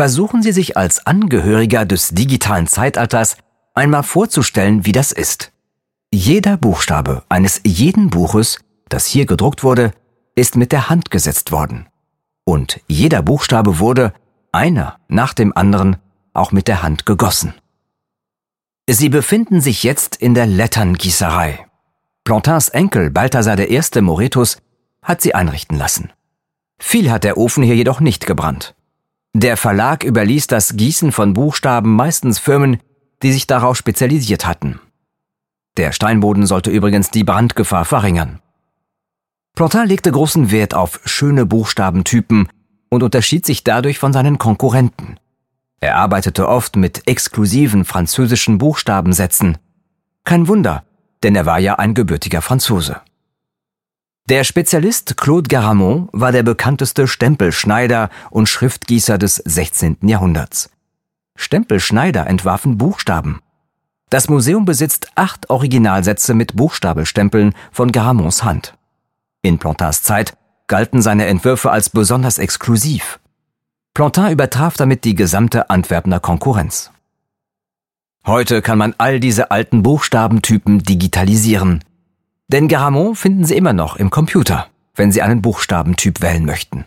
Versuchen Sie sich als Angehöriger des digitalen Zeitalters einmal vorzustellen, wie das ist. Jeder Buchstabe eines jeden Buches, das hier gedruckt wurde, ist mit der Hand gesetzt worden. Und jeder Buchstabe wurde, einer nach dem anderen, auch mit der Hand gegossen. Sie befinden sich jetzt in der Letterngießerei. Plantins Enkel Balthasar I. Moretus hat sie einrichten lassen. Viel hat der Ofen hier jedoch nicht gebrannt. Der Verlag überließ das Gießen von Buchstaben meistens Firmen, die sich darauf spezialisiert hatten. Der Steinboden sollte übrigens die Brandgefahr verringern. Plantin legte großen Wert auf schöne Buchstabentypen und unterschied sich dadurch von seinen Konkurrenten. Er arbeitete oft mit exklusiven französischen Buchstabensätzen. Kein Wunder, denn er war ja ein gebürtiger Franzose. Der Spezialist Claude Garamond war der bekannteste Stempelschneider und Schriftgießer des 16. Jahrhunderts. Stempelschneider entwarfen Buchstaben. Das Museum besitzt acht Originalsätze mit Buchstabelstempeln von Garamonds Hand. In Plantins Zeit galten seine Entwürfe als besonders exklusiv. Plantin übertraf damit die gesamte Antwerpener Konkurrenz. Heute kann man all diese alten Buchstabentypen digitalisieren. Denn Garamond finden Sie immer noch im Computer, wenn Sie einen Buchstabentyp wählen möchten.